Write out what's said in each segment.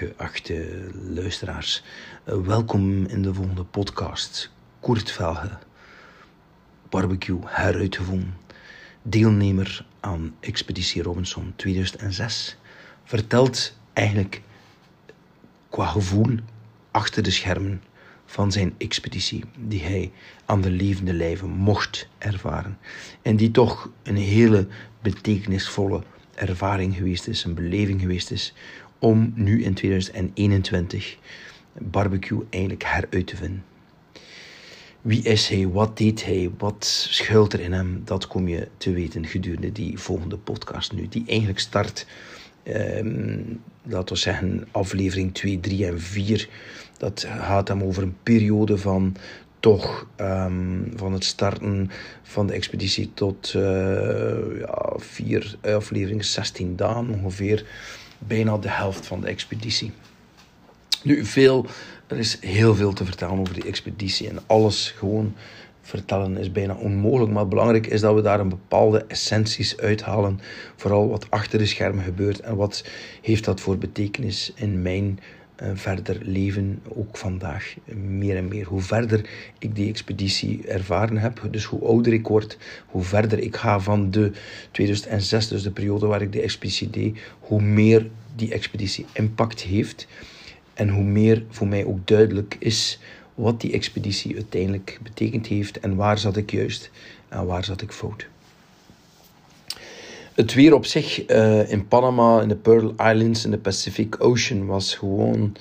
geachte luisteraars. Uh, welkom in de volgende podcast. Koert Velge, barbecue heruitgevonden. Deelnemer aan Expeditie Robinson 2006. Vertelt eigenlijk qua gevoel achter de schermen van zijn expeditie, die hij aan de levende lijve mocht ervaren. En die toch een hele betekenisvolle ervaring geweest is, een beleving geweest is, om nu in 2021 barbecue eigenlijk heruit te vinden. Wie is hij? Wat deed hij? Wat schuilt er in hem? Dat kom je te weten gedurende die volgende podcast nu, die eigenlijk start, um, laten we zeggen, aflevering 2, 3 en 4. Dat gaat hem over een periode van toch um, van het starten van de expeditie tot uh, ja, vier afleveringen, 16 dagen ongeveer, bijna de helft van de expeditie. Nu, veel, er is heel veel te vertellen over die expeditie en alles gewoon vertellen is bijna onmogelijk. Maar belangrijk is dat we daar een bepaalde essenties uithalen. Vooral wat achter de schermen gebeurt en wat heeft dat voor betekenis in mijn verder leven, ook vandaag meer en meer. Hoe verder ik die expeditie ervaren heb, dus hoe ouder ik word, hoe verder ik ga van de 2006, dus de periode waar ik de expeditie deed, hoe meer die expeditie impact heeft en hoe meer voor mij ook duidelijk is wat die expeditie uiteindelijk betekend heeft en waar zat ik juist en waar zat ik fout. Het weer op zich uh, in Panama, in de Pearl Islands, in de Pacific Ocean was gewoon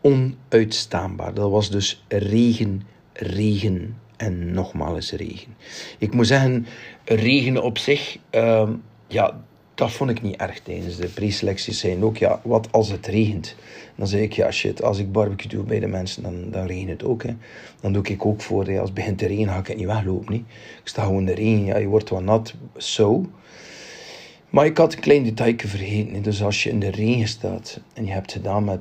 onuitstaanbaar. Dat was dus regen, regen en nogmaals regen. Ik moet zeggen, regen op zich, uh, ja, dat vond ik niet erg tijdens de preselecties. Zijn ook, ja, wat als het regent? Dan zeg ik, ja shit, als ik barbecue doe bij de mensen, dan, dan regent het ook. Hè. Dan doe ik ook voor, als het begint te regenen, ga ik het niet weglopen. Niet? Ik sta gewoon in de regen, ja, je wordt wat nat, zo. Maar ik had een klein detail vergeten. Dus als je in de regen staat en je hebt gedaan met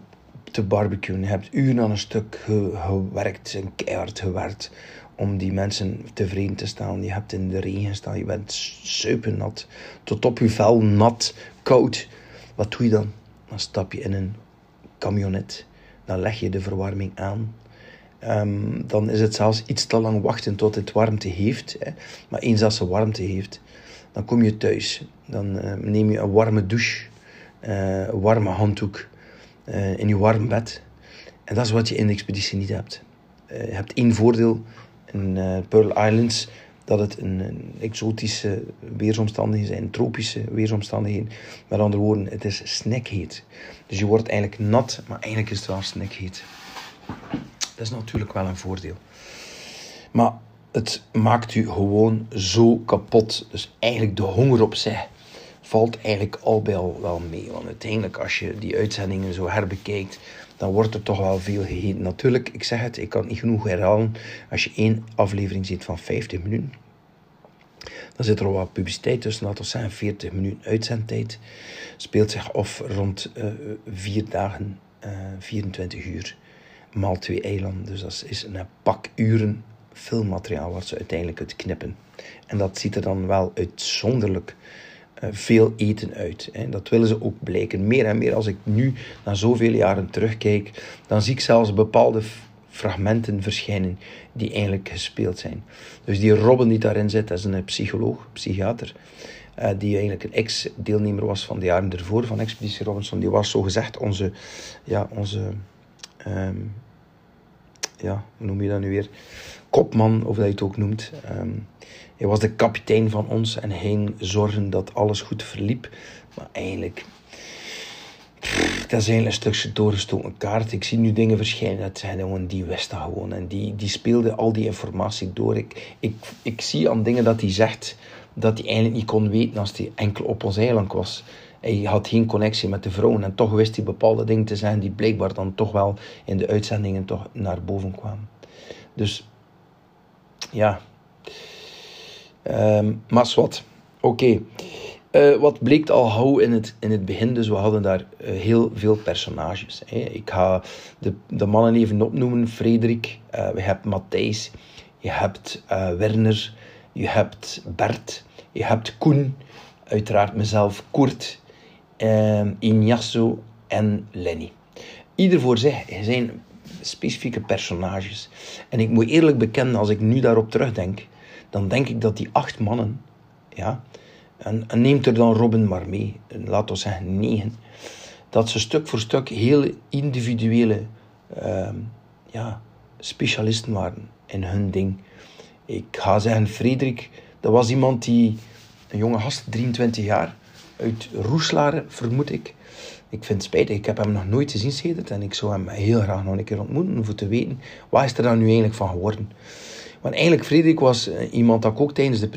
te barbecuen, je hebt uren aan een stuk gewerkt en keihard gewerkt om die mensen tevreden te stellen. Je hebt in de regen staan, je bent supernat, tot op je vel nat, koud. Wat doe je dan? Dan stap je in een camionet, dan leg je de verwarming aan. Um, dan is het zelfs iets te lang wachten tot het warmte heeft. Hè. Maar eens als ze warmte heeft, dan kom je thuis. Dan uh, neem je een warme douche, uh, een warme handdoek uh, in je warm bed. En dat is wat je in de expeditie niet hebt. je hebt één voordeel in Pearl Islands, dat het een, een, exotische weersomstandigheden zijn, tropische weersomstandigheden. Met andere woorden, het is snackheet. Dus je wordt eigenlijk nat, maar eigenlijk is het wel snackheet. Dat is natuurlijk wel een voordeel. Maar het maakt u gewoon zo kapot. Dus eigenlijk de honger op zich valt eigenlijk al bij al wel mee. Want uiteindelijk als je die uitzendingen zo herbekijkt, dan wordt er toch wel veel gegeten. Natuurlijk, ik zeg het, ik kan niet genoeg herhalen. Als je één aflevering ziet van 50 minuten, dan zit er wat publiciteit tussen, we zeggen 40 minuten uitzendtijd. Speelt zich af rond uh, vier dagen, uh, 24 uur, maal twee eilanden. Dus dat is een pak uren filmmateriaal wat ze uiteindelijk uit knippen. En dat ziet er dan wel uitzonderlijk uh, veel eten uit. Dat willen ze ook blijken. Meer en meer als ik nu na zoveel jaren terugkijk, dan zie ik zelfs bepaalde fragmenten verschijnen die eigenlijk gespeeld zijn. Dus die Robin die daarin zit, dat is een psycholoog, psychiater, uh, die eigenlijk een ex-deelnemer was van de jaren ervoor van Expeditie Robinson. Die was zo gezegd onze, ja, onze um, ja, hoe noem je dat nu weer? kopman, of dat je het ook noemt. Um, hij was de kapitein van ons en hij zorgde dat alles goed verliep. Maar eigenlijk, dat eigenlijk een stukje doorgestoken kaart. Ik zie nu dingen verschijnen, dat zijn gewoon, die wist dat gewoon. En die, die speelde al die informatie door. Ik, ik, ik zie aan dingen dat hij zegt, dat hij eigenlijk niet kon weten als hij enkel op ons eiland was. Hij had geen connectie met de vrouwen en toch wist hij bepaalde dingen te zijn die blijkbaar dan toch wel in de uitzendingen toch naar boven kwamen. Dus ja. Um, maar wat. Oké. Uh, wat bleek al gauw in het, in het begin, dus we hadden daar uh, heel veel personages. Hè. Ik ga de, de mannen even opnoemen. Frederik, uh, we hebben Matthijs, je hebt Werner, je hebt Bert, je hebt Koen, uiteraard mezelf, Koert, Ignacio en Lenny. ieder voor zich zijn specifieke personages. En ik moet eerlijk bekennen, als ik nu daarop terugdenk, dan denk ik dat die acht mannen, ja, en, en neemt er dan Robin maar mee, laten we zeggen negen, dat ze stuk voor stuk heel individuele uh, ja, specialisten waren in hun ding. Ik ga zeggen, Frederik, dat was iemand die, een jonge gast, 23 jaar, uit Roeslaren, vermoed ik. Ik vind het spijtig, ik heb hem nog nooit gezien sedert en ik zou hem heel graag nog een keer ontmoeten om te weten, wat is er dan nu eigenlijk van geworden. Want eigenlijk, Frederik was eh, iemand dat ik ook tijdens de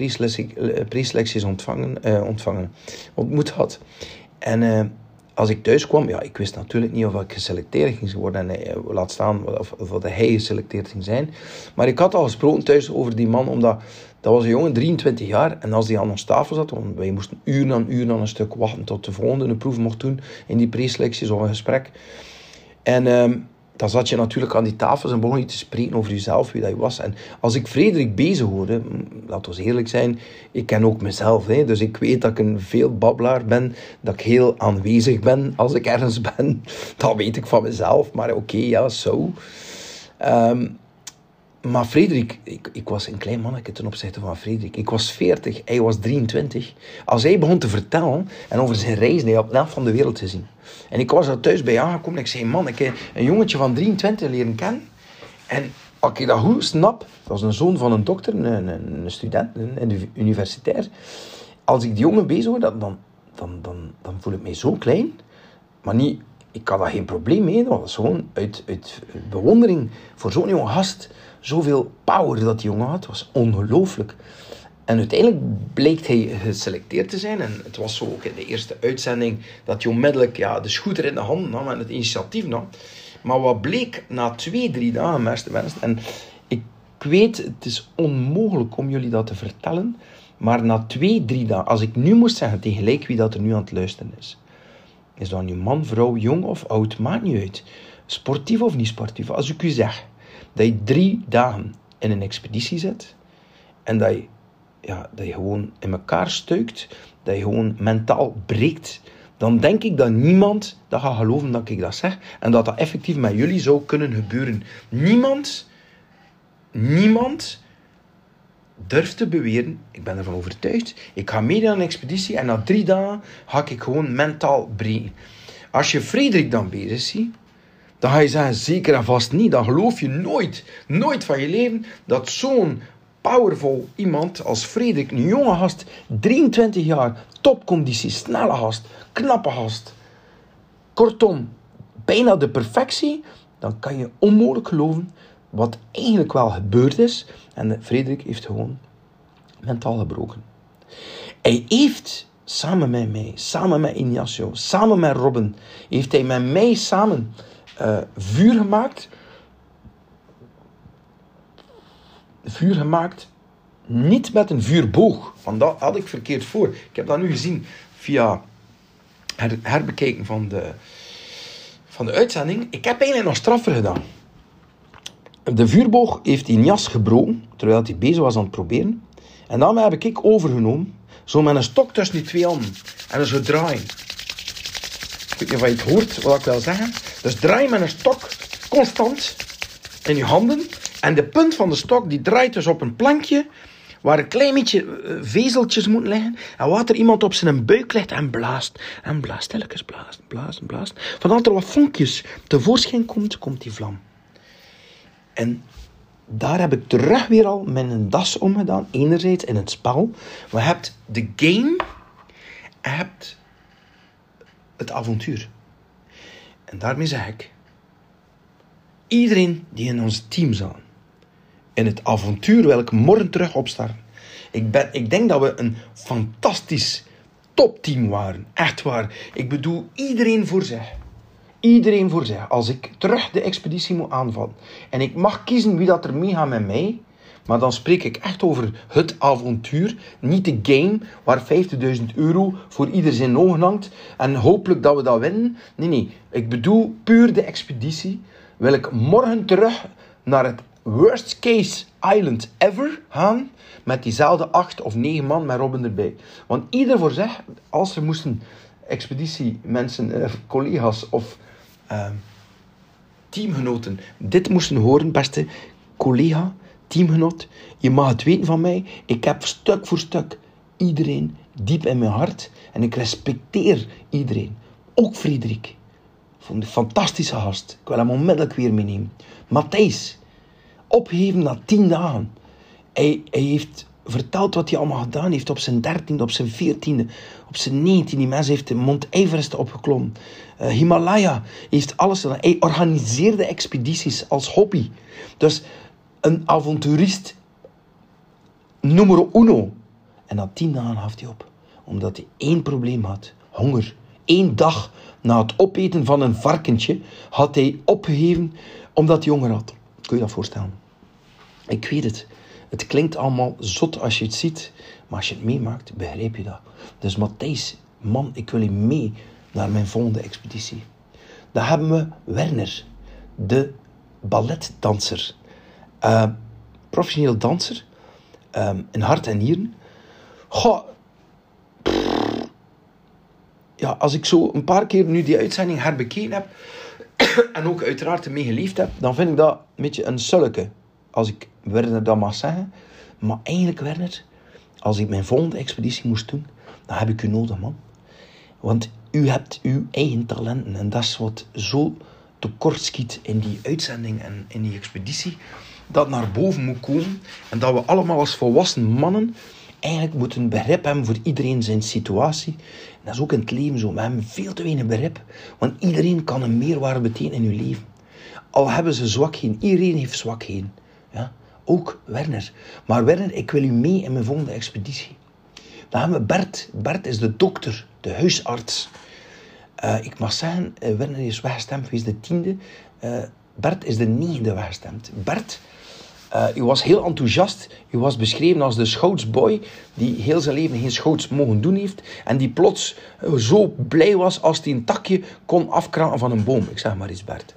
preselecties ontvangen, uh, ontvangen, ontmoet had. En als ik thuis kwam, ja, ik wist natuurlijk niet of ik geselecteerd ging worden. En laat staan of, of hij geselecteerd ging zijn. Maar ik had al gesproken thuis over die man, omdat dat was een jongen, 23 jaar. En als die aan ons tafel zat, want wij moesten uren aan uren aan een stuk wachten tot de volgende een proef mocht doen in die preselecties of een gesprek. En uh, dan zat je natuurlijk aan die tafels en begon je te spreken over jezelf, wie dat je was. En als ik Frederik bezig hoorde, laten we eerlijk zijn, ik ken ook mezelf. Hè, dus ik weet dat ik een veel babbelaar ben, dat ik heel aanwezig ben als ik ergens ben. Dat weet ik van mezelf, maar oké, ja, zo. Um, maar Frederik, ik, ik was een klein manneke ten opzichte van Frederik. Ik was 40, hij was 23. Als hij begon te vertellen en over zijn reizen, hij had net van de wereld gezien. En ik was er thuis bij aangekomen en ik zei, man, ik heb een jongetje van 23 leren kennen. En als ik dat goed snap, dat was een zoon van een dokter, een, een student, een, universitair. Als ik die jongen bezig hoor, dan, dan, dan, dan voel ik mij zo klein. Maar niet, ik had daar geen probleem mee. Dat was gewoon uit, uit bewondering voor zo'n jonge gast zoveel power dat die jongen had, was ongelooflijk. En uiteindelijk bleek hij geselecteerd te zijn. En het was zo ook in de eerste uitzending dat hij onmiddellijk ja, de scooter in de hand nam en het initiatief nam. Maar wat bleek na twee, drie dagen, beste mensen, en ik weet, het is onmogelijk om jullie dat te vertellen, maar na twee, drie dagen, als ik nu moest zeggen tegelijk wie dat er nu aan het luisteren is, is dat nu man, vrouw, jong of oud, maakt niet uit. Sportief of niet sportief. Als ik u zeg, dat je drie dagen in een expeditie zit en dat je, ja, dat je gewoon in elkaar stuikt, dat je gewoon mentaal breekt, dan denk ik dat niemand dat gaat geloven dat ik dat zeg en dat dat effectief met jullie zou kunnen gebeuren. Niemand, niemand durft te beweren, ik ben ervan overtuigd, ik ga mee aan een expeditie en na drie dagen ga ik gewoon mentaal breken. Als je Frederik dan bezig ziet, dan ga je zeggen, zeker en vast niet. Dan geloof je nooit, nooit van je leven dat zo'n powerful iemand als Frederik, een jonge gast, 23 jaar, topconditie, snelle gast, knappe gast. Kortom, bijna de perfectie. Dan kan je onmogelijk geloven wat eigenlijk wel gebeurd is. En Frederik heeft gewoon mentaal gebroken. Hij heeft samen met mij, samen met Ignacio, samen met Robin, heeft hij met mij samen uh, vuur gemaakt. Vuur gemaakt niet met een vuurboog, want dat had ik verkeerd voor. Ik heb dat nu gezien via het herbekijken van de, van de uitzending. Ik heb eigenlijk nog straffer gedaan. De vuurboog heeft die jas gebroken, terwijl hij bezig was aan het proberen. En dan heb ik overgenomen, zo met een stok tussen die twee handen. En zo draaien. Weet je het hoort, wat ik wil zeggen. Dus draai met een stok constant in je handen. En de punt van de stok die draait dus op een plankje waar een klein beetje eh, vezeltjes moeten liggen. En wat er iemand op zijn buik legt en blaast. En blaast, telkens blaast, blaast, blaast. Vanaf er wat vonkjes tevoorschijn komt, komt die vlam. En daar heb ik terug weer al mijn das omgedaan. Enerzijds in het spel. Maar je hebt de game. Je hebt avontuur. En daarmee zeg ik, iedereen die in ons team zat, in het avontuur wil ik morgen terug opstarten. Ik, ben, ik denk dat we een fantastisch topteam waren. Echt waar. Ik bedoel, iedereen voor zich. Iedereen voor zich. Als ik terug de expeditie moet aanvallen en ik mag kiezen wie dat er meegaat met mij, maar dan spreek ik echt over het avontuur. Niet de game waar 50.000 euro voor ieder zijn ogen hangt. En hopelijk dat we dat winnen. Nee, nee. Ik bedoel puur de expeditie. Wil ik morgen terug naar het worst case island ever gaan. Met diezelfde acht of negen man met Robin erbij. Want ieder voor zich, als er moesten expeditiemensen, eh, collega's of... Uh, teamgenoten dit moesten horen, beste collega, teamgenoot. Je mag het weten van mij. Ik heb stuk voor stuk iedereen diep in mijn hart. En ik respecteer iedereen. Ook Frederik. Vond een fantastische gast. Ik wil hem onmiddellijk weer meenemen. Matthijs. Opgeven na tien dagen. Hij, hij heeft verteld wat hij allemaal gedaan heeft op zijn dertiende, op zijn veertiende, op zijn negentiende. Die mens heeft de Mont Everest opgeklommen. Uh, Himalaya heeft alles gedaan. Hij organiseerde expedities als hobby. Dus een avonturist nummer uno. En na tien dagen gaf hij op. Omdat hij één probleem had. Honger. Eén dag na het opeten van een varkentje had hij opgegeven omdat hij honger had. Kun je dat voorstellen? Ik weet het. Het klinkt allemaal zot als je het ziet, maar als je het meemaakt, begrijp je dat. Dus Matthijs, man, ik wil je mee naar mijn volgende expeditie. Dan hebben we Werner, de balletdanser. Uh, professioneel danser, um, in hart en nieren. Goh, ja, als ik zo een paar keer nu die uitzending herbekeken heb, en ook uiteraard ermee geleefd heb, dan vind ik dat een beetje een sulke als ik Werner dat mag zeggen. Maar eigenlijk, Werner, als ik mijn volgende expeditie moest doen, dan heb ik u nodig, man. Want u hebt uw eigen talenten. En dat is wat zo tekortschiet in die uitzending en in die expeditie. Dat naar boven moet komen. En dat we allemaal als volwassen mannen eigenlijk moeten begrip hebben voor iedereen zijn situatie. Dat is ook in het leven zo. We hebben veel te weinig begrip. Want iedereen kan een meerwaarde betekenen in uw leven. Al hebben ze zwakheden. Iedereen heeft zwakheden. Ja? Ook Werner. Maar Werner, ik wil u mee in mijn volgende expeditie. Dan hebben we Bert. Bert is de dokter, de huisarts. Uh, ik mag zeggen, uh, Werner is weggestemd, wie is de tiende. Uh, Bert is de negende weggestemd. Bert, u was heel enthousiast. U was beschreven als de schoutsboy die heel zijn leven geen schouts mogen doen heeft. En die plots zo blij was als hij een takje kon afkraken van een boom. Ik zeg maar eens Bert.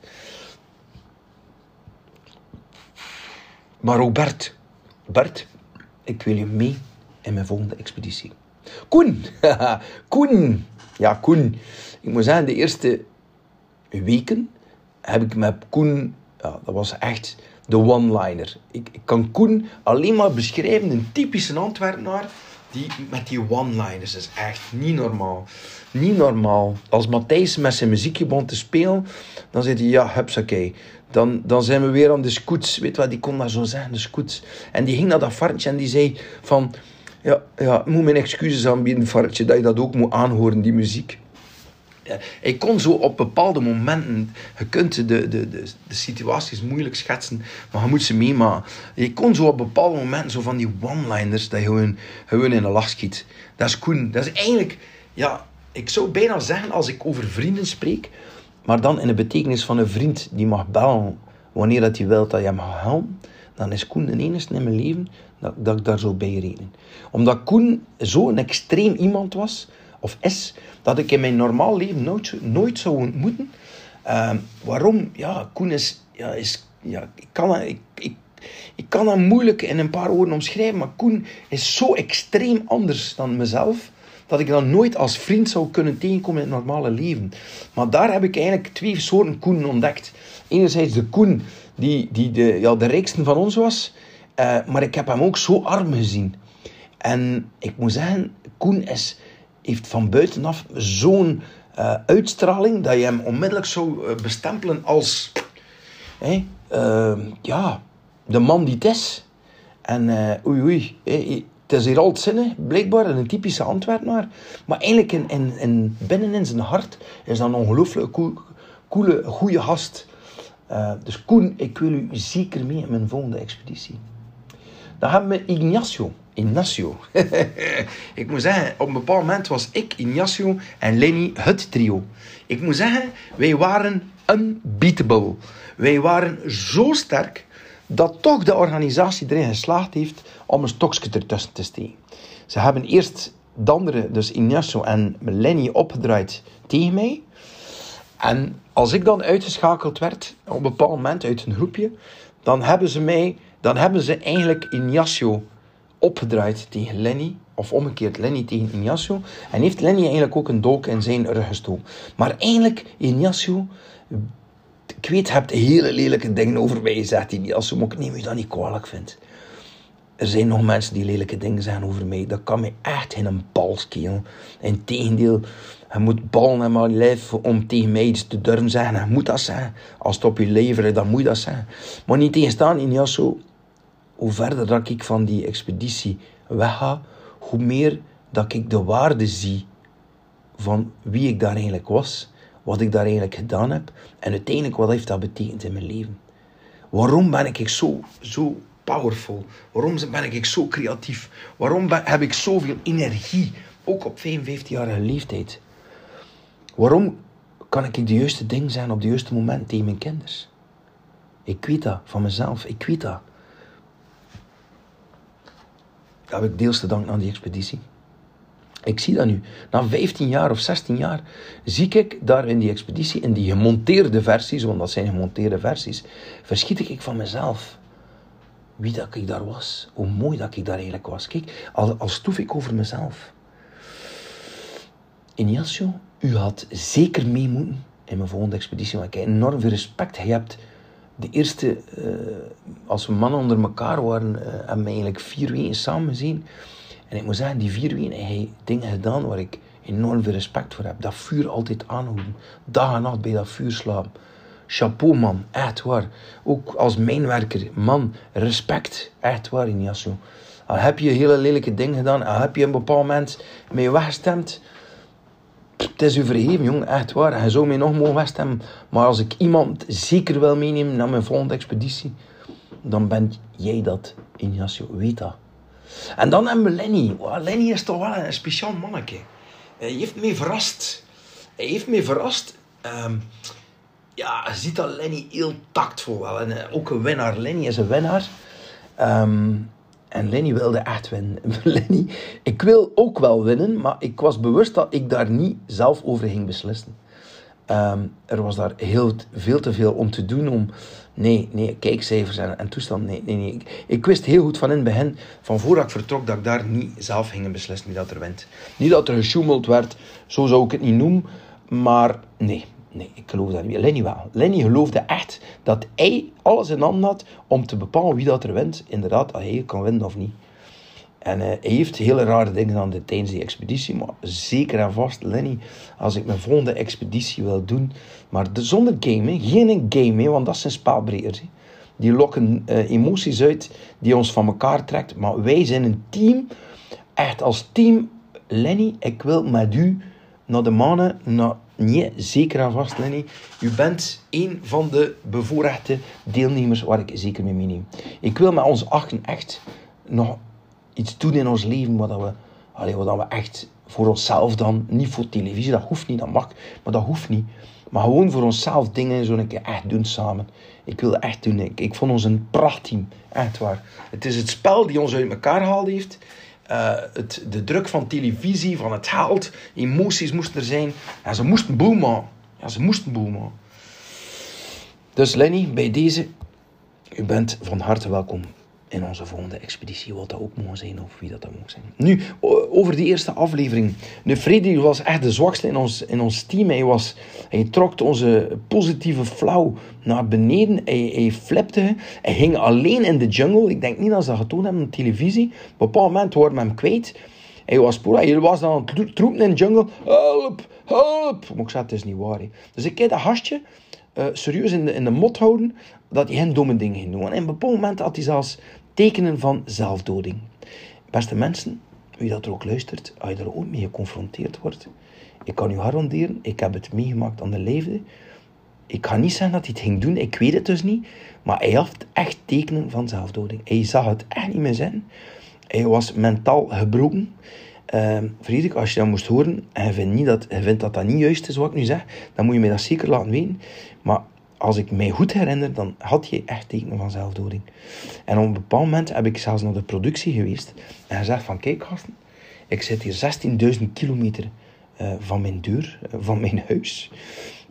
Maar ook Bert. Bert, ik wil je mee in mijn volgende expeditie. Koen! Koen! Ja, Koen. Ik moet zeggen, de eerste weken heb ik met Koen... Ja, dat was echt de one-liner. Ik, ik, kan Koen alleen maar beschrijven, een typische Antwerpenaar die, met die one-liners. Dat is echt niet normaal. Niet normaal. Als Matthijs met zijn muziekje begon te spelen, dan zei hij, ja, oké. Dan, dan zijn we weer aan de scoots. Weet wat, die kon dat zo zeggen, de scoots. En die ging naar dat varkentje en die zei van... Ja, ja, moet mijn excuses aanbieden, varkentje, dat je dat ook moet aanhoren, die muziek. Ja, ik kon zo op bepaalde momenten, je kunt de, de, de, de situaties moeilijk schetsen, maar je moet ze meemaken. Je kon zo op bepaalde momenten zo van die one-liners, dat je gewoon, gewoon in de lach schiet. Dat is Koen. Dat is eigenlijk, ja, ik zou bijna zeggen als ik over vrienden spreek, maar dan in de betekenis van een vriend die mag bellen wanneer dat hij wil dat je hem helpen, dan is Koen de enige in mijn leven dat, dat ik daar zo bij reden. Omdat Koen zo'n extreem iemand was, of is, dat ik in mijn normaal leven nooit, nooit zou ontmoeten. Uh, waarom? Ja, Koen is, ja, is ja, ik kan, ik, ik, ik kan hem moeilijk in een paar woorden omschrijven, maar Koen is zo extreem anders dan mezelf dat ik dan nooit als vriend zou kunnen tegenkomen in het normale leven. Maar daar heb ik eigenlijk twee soorten Koen ontdekt. Enerzijds de Koen die, die de, ja, de rijkste van ons was, uh, maar ik heb hem ook zo arm gezien. En ik moet zeggen, Koen is, heeft van buitenaf zo'n uh, uitstraling dat je hem onmiddellijk zou uh, bestempelen als ja, de man die het is. En oei oei, het is hier altijd zinnig, blijkbaar, een typische Antwerpenaar. Maar eigenlijk in, in, in, binnen in zijn hart is dat een ongelooflijk cool, coole, goede gast. Uh, dus Koen, ik wil u zeker mee in mijn volgende expeditie. Dan hebben we Ignacio. Ignacio. ik moet zeggen, op een bepaald moment was ik, Ignacio en Lenny het trio. Ik moet zeggen, wij waren unbeatable. Wij waren zo sterk dat toch de organisatie erin geslaagd heeft om een stokje ertussen te steken. Ze hebben eerst de andere, dus Ignacio en Lenny, opgedraaid tegen mij. En als ik dan uitgeschakeld werd, op een bepaald moment uit een groepje, dan hebben ze mij, dan hebben ze eigenlijk Ignacio opgedraaid tegen Lenny, of omgekeerd Lenny tegen Ignacio, en heeft Lenny eigenlijk ook een dolk in zijn rug gestoken. Maar eigenlijk, Ignacio, Ik weet, hebt hele lelijke dingen over mij gezegd, als je ook neem je dat niet kwalijk vindt. Er zijn nog mensen die lelijke dingen zeggen over mij. Dat kan mij echt in een bal schelen. Integendeel, je moet ballen in mijn lijf om tegen mij iets te durven zeggen. Je moet dat zeggen. Als het op je leveren, dan moet dat zeggen. Maar niet tegenstaan Jasso, hoe verder dat ik van die expeditie wegga, hoe meer dat ik de waarde zie van wie ik daar eigenlijk was, wat ik daar eigenlijk gedaan heb en uiteindelijk wat heeft dat betekend in mijn leven. Waarom ben ik zo, zo powerful? Waarom ben ik zo creatief? Waarom heb ik zoveel energie, ook op 55-jarige leeftijd? Waarom kan ik de juiste dingen zijn op de juiste moment tegen mijn kinders? Ik weet dat van mezelf, ik weet dat. Heb ik deels te danken aan die expeditie. Ik zie dat nu. Na 15 jaar of 16 jaar zie ik daar in die expeditie, in die gemonteerde versies, want dat zijn gemonteerde versies, verschiet ik van mezelf. Wie dat ik daar was. Hoe mooi dat ik daar eigenlijk was. Kijk, al, al stoef ik over mezelf. Ignacio, u had zeker mee moeten in mijn volgende expeditie, want ik heb enorm veel respect. Je hebt de eerste, uh, als we mannen onder elkaar waren, uh, hebben we eigenlijk vier weken samen gezien. En ik moet zeggen, die vier weken hij dingen gedaan waar ik enorm veel respect voor heb. Dat vuur altijd aanhouden. Dag en nacht bij dat vuur slapen. Chapeau man, echt waar. Ook als mijnwerker, man, respect. Echt waar. Al heb je hele lelijke dingen gedaan, al heb je een bepaald moment mee weggestemd, het is u vergeven, jong, echt waar. Hij zou mij nog mogen wegstemmen. Maar als ik iemand zeker wil meenemen naar mijn volgende expeditie, dan ben jij dat, Ignacio. Weet. En dan hebben we Lenny. Lenny is toch wel een speciaal manneke. Hij heeft mij verrast. Hij heeft mij verrast. Um, ja, je ziet dat Lenny heel tactvol wel. En uh, ook een winnaar. Lenny is een winnaar. Um, en Lenny wilde echt winnen. Lenny, ik wil ook wel winnen, maar ik was bewust dat ik daar niet zelf over ging beslissen. Um, er was daar heel, veel te veel om te doen om... Nee, nee, kijkcijfers en, en toestand. Nee, nee, nee. Ik, ik, wist heel goed van in het begin, van voordat ik vertrok, dat ik daar niet zelf ging beslissen wie dat er wint. Niet dat er gesjoemeld werd, zo zou ik het niet noemen. Maar nee, Nee, ik geloof dat niet. Lenny wel. Lenny geloofde echt dat hij alles in handen had om te bepalen wie dat er wint. Inderdaad, dat hij kan winnen of niet. En uh, hij heeft hele rare dingen gedaan tijdens die expeditie. Maar zeker en vast, Lenny, als ik mijn volgende expeditie wil doen. Maar de, zonder game, geen game, want dat zijn spelbrekers. Die lokken uh, emoties uit die ons van elkaar trekt. Maar wij zijn een team. Echt als team. Lenny, ik wil met u naar de mannen, naar Nee, zeker en vast, Lenny. U bent een van de bevoorrechte deelnemers waar ik zeker mee meeneem. Ik wil met ons achten echt nog iets doen in ons leven wat we, allee, wat we echt voor onszelf dan, niet voor televisie, dat hoeft niet, dat mag, maar dat hoeft niet. Maar gewoon voor onszelf dingen zo een keer echt doen samen. Ik wil echt doen. Ik, ik vond ons een prachtteam. Echt waar. Het is het spel die ons uit elkaar gehaald heeft. Uh, het, de druk van televisie, van het geld, emoties moesten er zijn. Ja, ze moesten boomen. Ja, ze moesten boomen. Dus Lenny, bij deze, u bent van harte welkom in onze volgende expeditie, wat dat ook mogen zijn, of wie dat, dat moet zijn. Nu, over die eerste aflevering. De Freddy was echt de zwakste in ons, in ons team. Hij, was, hij trok onze positieve flauw naar beneden. Hij, hij flipte. Hij ging alleen in de jungle. Ik denk niet dat ze dat getoond hebben op televisie. Op een bepaald moment worden we hem kwijt. Hij was poer, hij was dan aan troepen in de jungle. Help, help. Maar ik zei, het is niet waar. Dus ik heb dat gastje uh, serieus in de, in de mot houden dat hij geen domme dingen ging doen. En in een bepaald moment had hij zelfs tekenen van zelfdoding. Beste mensen, wie dat er ook luistert, als je er ook mee geconfronteerd wordt, ik kan u garanderen, ik heb het meegemaakt aan de leefde. Ik ga niet zeggen dat hij het ging doen, ik weet het dus niet. Maar hij had echt tekenen van zelfdoding. Hij zag het echt niet meer zijn. Hij was mentaal gebroken. Uh, Frederik, als je dat moest horen en je vindt, niet dat, je vindt dat dat niet juist is wat ik nu zeg, dan moet je mij dat zeker laten weten. Maar als ik mij goed herinner, dan had je echt tekenen van zelfdoding. En op een bepaald moment heb ik zelfs naar de productie geweest en gezegd van, kijk gasten, ik zit hier 16.000 kilometer uh, van mijn deur, uh, van mijn huis.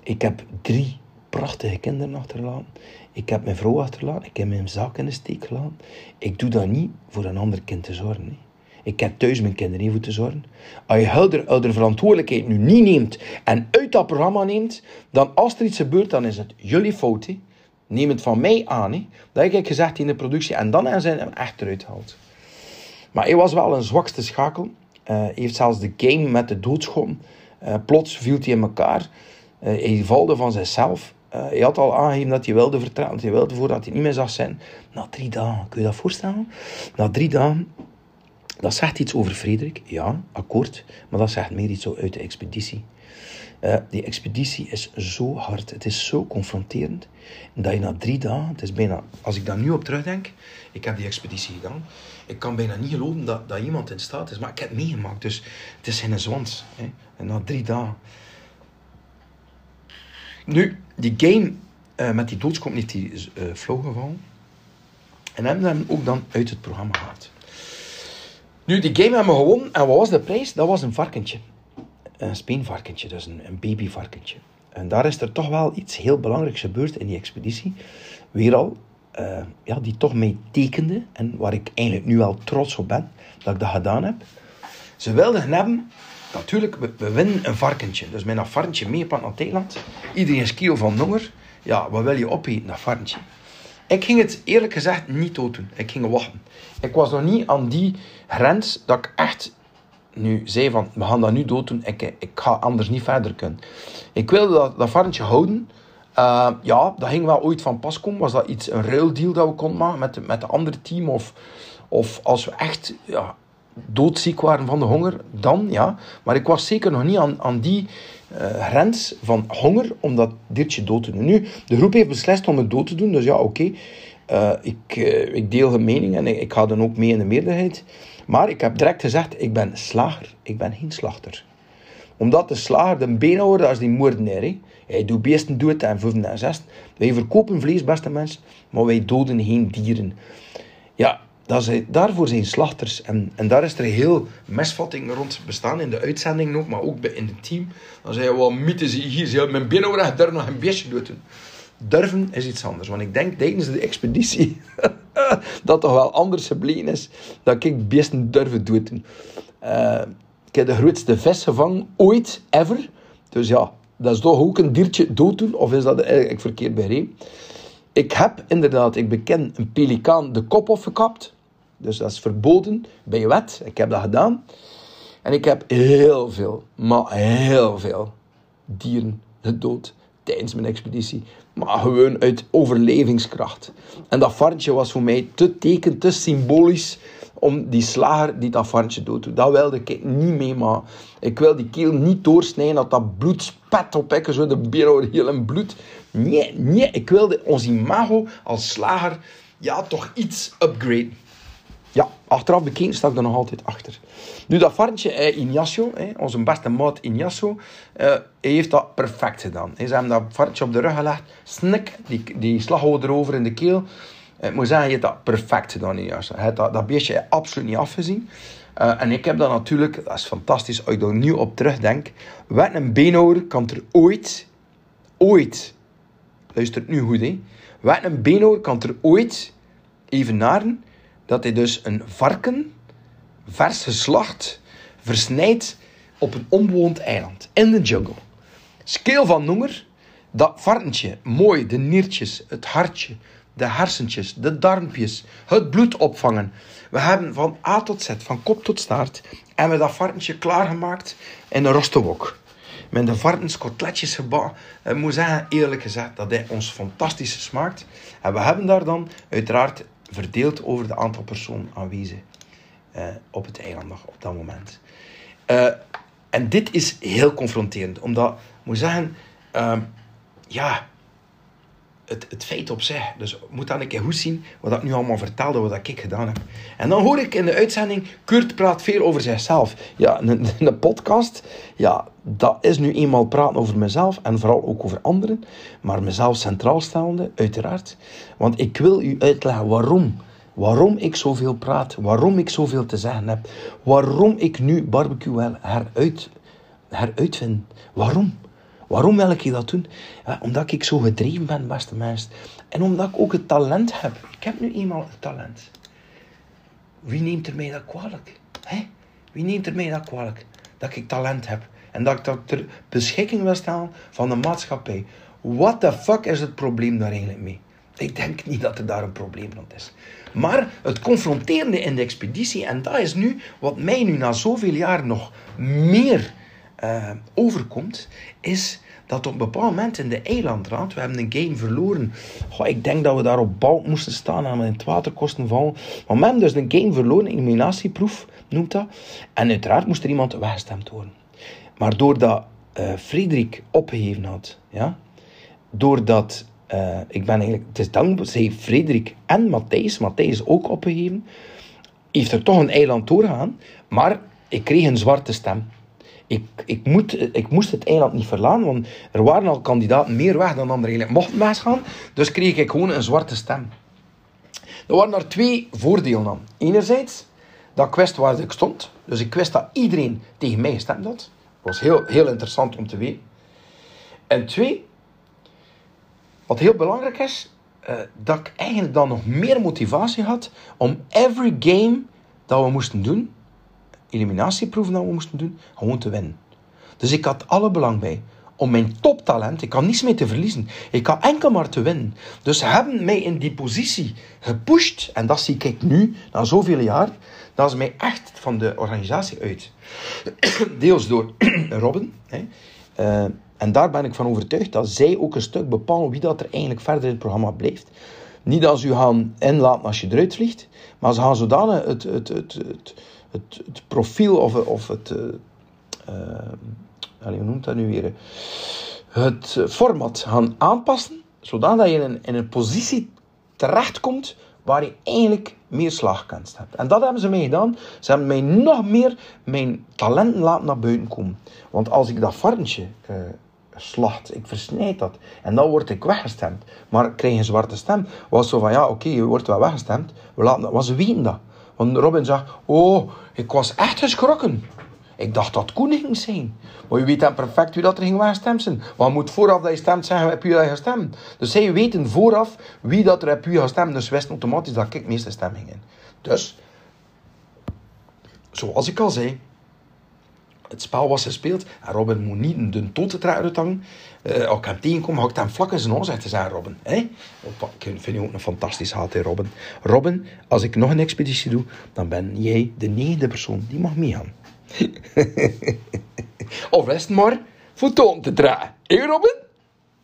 Ik heb drie prachtige kinderen achterlaten. Ik heb mijn vrouw achterlaten. Ik heb mijn zaak in de steek gelaten. Ik doe dat niet voor een ander kind te zorgen. Ik heb thuis mijn kinderen even te zorgen. Als je ouder, de verantwoordelijkheid nu niet neemt en uit dat programma neemt, dan als er iets gebeurt, dan is het jullie fout. Neem het van mij aan. He. Dat heb gezegd in de productie. En dan ze hem echt eruit gehaald. Maar hij was wel een zwakste schakel. Uh, hij heeft zelfs de game met de doodschom. Uh, plots viel hij in elkaar. Uh, hij valde van zichzelf. hij had al aangegeven dat hij wilde vertrouwen. Hij wilde voordat hij niet meer zag zijn. Na drie dagen, kun je dat voorstellen? Na drie dagen dat zegt iets over Frederik, ja, akkoord, maar dat zegt meer iets uit de expeditie. Uh, die expeditie is zo hard, het is zo confronterend, dat je na drie dagen, het is bijna, als ik daar nu op terugdenk, ik heb die expeditie gedaan, ik kan bijna niet geloven dat, dat iemand in staat is, maar ik heb het meegemaakt, dus het is geen zwans. Hè. En na drie dagen. Nu, die game uh, met die doodskomt niet die uh, flow gevallen, en hebben hem ook dan uit het programma gehaald. Nu, die game hebben we gewonnen. En wat was de prijs? Dat was een varkentje. Een speenvarkentje, dus een, een babyvarkentje. En daar is er toch wel iets heel belangrijks gebeurd in die expeditie. Weer al, uh, ja, die toch mij tekende. En waar ik eigenlijk nu wel trots op ben, dat ik dat gedaan heb. Ze wilden hebben, natuurlijk, we, winnen een varkentje. Dus met een varkentje mee op naar Thailand. Iedereen is kilo van honger. Ja, wat wil je opeten, dat varkentje? Ik ging het eerlijk gezegd niet doen. Ik ging wachten. Ik was nog niet aan die grens dat ik echt nu zei van, we gaan dat nu dood doen. Ik, ik ga anders niet verder kunnen. Ik wilde dat, dat varkentje houden. Uh, ja, dat ging wel ooit van pas komen. Was dat iets, een ruildeal dat we konden maken met, met de andere team? Of, of als we echt ja, doodziek waren van de honger, dan ja. Maar ik was zeker nog niet aan, aan die uh, grens van honger om dat diertje dood te doen. Nu, de groep heeft beslist om het dood te doen, dus ja, oké. Uh, ik, uh, ik deel hun mening en ik, ga dan ook mee in de meerderheid. Maar ik heb direct gezegd, ik ben slager, ik ben geen slachter. Omdat de slager de beenhouwer, is die moordenaar. Hij doet beesten dood en vijfde en zes. Wij verkopen vlees, beste mensen, maar wij doden geen dieren. Ja, dat daarvoor zijn slachters. En, en daar is er heel misvatting rond bestaan in de uitzending ook, maar ook in het team. Dan zei je, mythes hier, ze mijn benen durven nog een beestje doen. Durven is iets anders. Want ik denk tijdens de expeditie dat toch wel anders gebleken is dat ik beesten durven doen. Uh, ik heb de grootste vis gevangen ooit, ever. Dus ja, dat is toch ook een diertje dood doen? Of is dat eigenlijk verkeerd begrepen? Ik heb inderdaad, ik beken, een pelikaan de kop afgekapt. Dus dat is verboden bij wet. Ik heb dat gedaan. En ik heb heel veel, maar heel veel dieren gedood tijdens mijn expeditie. Maar gewoon uit overlevingskracht. En dat varkentje was voor mij te teken, te symbolisch om die slager die dat dood Dat wilde ik niet mee, maar ik wil die keel niet doorsnijden, dat dat bloed spat op ik, zo de beer heel in bloed. Nee, nee, ik wilde ons imago als slager ja, toch iets upgraden. Ja, achteraf bekeken sta ik er nog altijd achter. Nu, dat varkentje, eh, onze beste maat Ignacio, eh, hij heeft dat perfect gedaan. Ze hebben dat varkentje op de rug gelegd, snik, die, die slaghouder erover in de keel. Ik moet zeggen, heeft dat perfect gedaan, Ignacio. Hij dat, dat beestje absoluut niet afgezien. Uh, en ik heb dat natuurlijk, dat is fantastisch, als ik er op terugdenk. Wat een beenhouwer kan er ooit, ooit, luistert nu goed, hè. Wat een beenhouwer kan er ooit evenaren dat hij dus een varken, vers geslacht, versnijdt op een onbewoond eiland, in de jungle. Scale van noemer, dat varkentje, mooi, de niertjes, het hartje, de hersentjes, de darmpjes, het bloed opvangen. We hebben van A tot Z, van kop tot staart, en we dat varkentje klaargemaakt in een rostewok. Met de varkenskotletjes gebakken. Ik moet zeggen, eerlijk gezegd, dat hij ons fantastisch smaakt. En we hebben daar dan uiteraard verdeeld over de aantal personen aanwezig uh, op het eiland op dat moment. Uh, en dit is heel confronterend, omdat, moet zeggen, uh, ja, het, het feit op zich. Dus moet dan een keer goed zien wat ik nu allemaal vertelde, wat ik gedaan heb. En dan hoor ik in de uitzending, Kurt praat veel over zichzelf. Ja, een, een podcast, ja, dat is nu eenmaal praten over mezelf en vooral ook over anderen. Maar mezelf centraal staande, uiteraard. Want ik wil u uitleggen waarom. Waarom ik zoveel praat, waarom ik zoveel te zeggen heb, waarom ik nu barbecue wel heruit, heruitvind. Waarom? Waarom wil ik dat doen? Omdat ik zo gedreven ben, beste mensen. En omdat ik ook het talent heb. Ik heb nu eenmaal het talent. Wie neemt er mij dat kwalijk? Wie neemt er mij dat kwalijk? Dat ik talent heb. En dat ik dat ter beschikking wil stellen van de maatschappij. What the fuck is het probleem daar eigenlijk mee? Ik denk niet dat er daar een probleem rond is. Maar het confronterende in de expeditie, en dat is nu wat mij nu na zoveel jaar nog meer uh, overkomt, is dat op een bepaald moment in de eilandraad, we hebben een game verloren. Goh, ik denk dat we daar op bal moesten staan en in het water kosten vallen. Maar we hebben dus een game verloren, een eliminatieproef noemt dat. En uiteraard moest er iemand weggestemd worden. Maar doordat uh, Frederik opgegeven had, ja, doordat uh, ik ben eigenlijk, het is dankzij Frederik en Matthijs, Matthijs ook opgegeven, heeft er toch een eiland doorgaan, maar ik kreeg een zwarte stem. Ik, ik, ik moest het eiland niet verlaten, want er waren al kandidaten meer weg dan anderen eigenlijk mochten weggaan. Dus kreeg ik gewoon een zwarte stem. Er waren er twee voordelen aan. Enerzijds, dat ik wist waar ik stond. Dus ik wist dat iedereen tegen mij gestemd had. Dat was heel, heel interessant om te weten. En twee, wat heel belangrijk is, uh, dat ik eigenlijk dan nog meer motivatie had om every game dat we moesten doen, eliminatieproeven dat we moesten doen, gewoon te winnen. Dus ik had alle belang bij om mijn toptalent, ik had niets mee te verliezen. Ik had enkel maar te winnen. Dus ze hebben mij in die positie gepusht. En dat zie ik nu, na zoveel jaar. Dat is mij echt van de organisatie uit. Deels door Robin. Hè. Uh, en daar ben ik van overtuigd dat zij ook een stuk bepalen wie dat er eigenlijk verder in het programma blijft. Niet ze u gaan inlaten als je eruit vliegt, maar ze gaan zodanig het, het, het, het, het profiel of, of het. Uh, uh, hoe noemt dat nu weer? Het format gaan aanpassen, zodat je in een, in een positie terechtkomt waar je eigenlijk meer slagkans hebt. En dat hebben ze mij gedaan. Ze hebben mij nog meer mijn talenten laten naar buiten komen. Want als ik dat varkentje uh, slacht, ik versnijd dat. En dan word ik weggestemd. Maar ik krijg een zwarte stem. Was zo van, ja, oké, je wordt wel weggestemd. We laten, was weten dat. Want Robin zegt, oh, ik was echt geschrokken. Ik dacht dat Koen ging zijn. Maar je weet dan perfect wie dat er ging zijn. Want je moet vooraf dat je stemt zeggen, heb je gestemd. Dus zij weten vooraf wie dat er heb je gestemd. Dus wisten automatisch dat ik meeste stem ging in. Dus, zoals ik al zei, het spel was gespeeld. En Robin moet niet een dun totentrek uithangen. Uh, als ik hem tegenkom, ga ik hem vlak in zijn oor zei Robin. Hey? Ik vind je ook een fantastisch haat, Robin. Robin, als ik nog een expeditie doe, dan ben jij de negende persoon die mag meegaan. of het maar voor te dragen. Hé, Robin?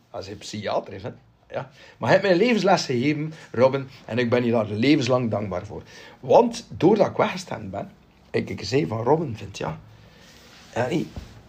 Als hij psychiater is. Ja. Maar hij heeft mij levensles gegeven, Robin, en ik ben je daar levenslang dankbaar voor. Want doordat ik weggestemd ben, ik, ik zei van Robin, vind ja,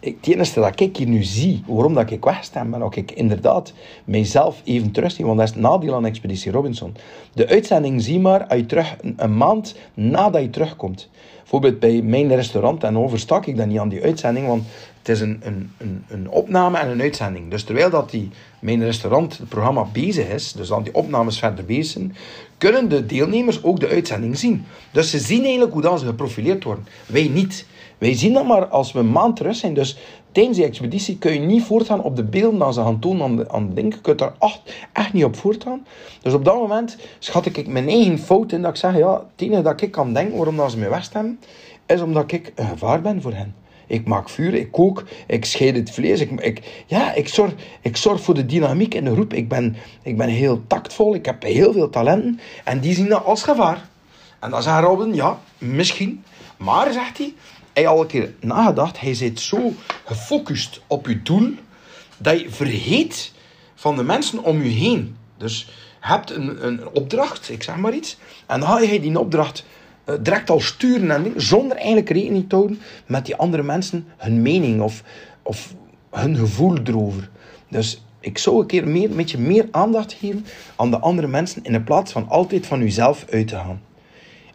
ik, het dat ik hier nu zie, waarom dat ik weggestemd ben, dat ik inderdaad mijzelf even terugzie, want dat is het nadeel aan Expeditie Robinson. De uitzending zie maar als je terug, een maand nadat je terugkomt. Bijvoorbeeld bij mijn restaurant, en overstak ik dan niet aan die uitzending, want het is een, een, een, een opname en een uitzending. Dus terwijl dat die, mijn restaurant, het programma bezig is, dus dan die opnames verder bezig zijn, kunnen de deelnemers ook de uitzending zien. Dus ze zien eigenlijk hoe dan ze geprofileerd worden. Wij niet. Wij zien dat maar als we een maand terug zijn. Dus tijdens die expeditie kun je niet voortgaan op de beelden dat ze gaan doen aan, aan denken. Je kunt daar echt, niet op voortgaan. Dus op dat moment schat ik mijn eigen fout in dat ik zeg, ja, het enige dat ik kan denken waarom dat ze mij wegstemmen, is omdat ik een gevaar ben voor hen. Ik maak vuur, ik kook, ik scheid het vlees. Ik, ik, ja, ik zorg, ik zorg voor de dynamiek in de groep. Ik ben, ik ben heel tactvol, ik heb heel veel talenten. En die zien dat als gevaar. En dan zegt Robin, ja, misschien. Maar, zegt hij, een keer nagedacht. Hij zit zo gefocust op je doel dat je vergeet van de mensen om je heen. Dus je hebt een, een opdracht, ik zeg maar iets, en dan ga je die opdracht uh, direct al sturen en zonder eigenlijk rekening te houden met die andere mensen hun mening of, of hun gevoel erover. Dus ik zou een keer meer, een beetje meer aandacht geven aan de andere mensen in plaats van altijd van jezelf uit te gaan.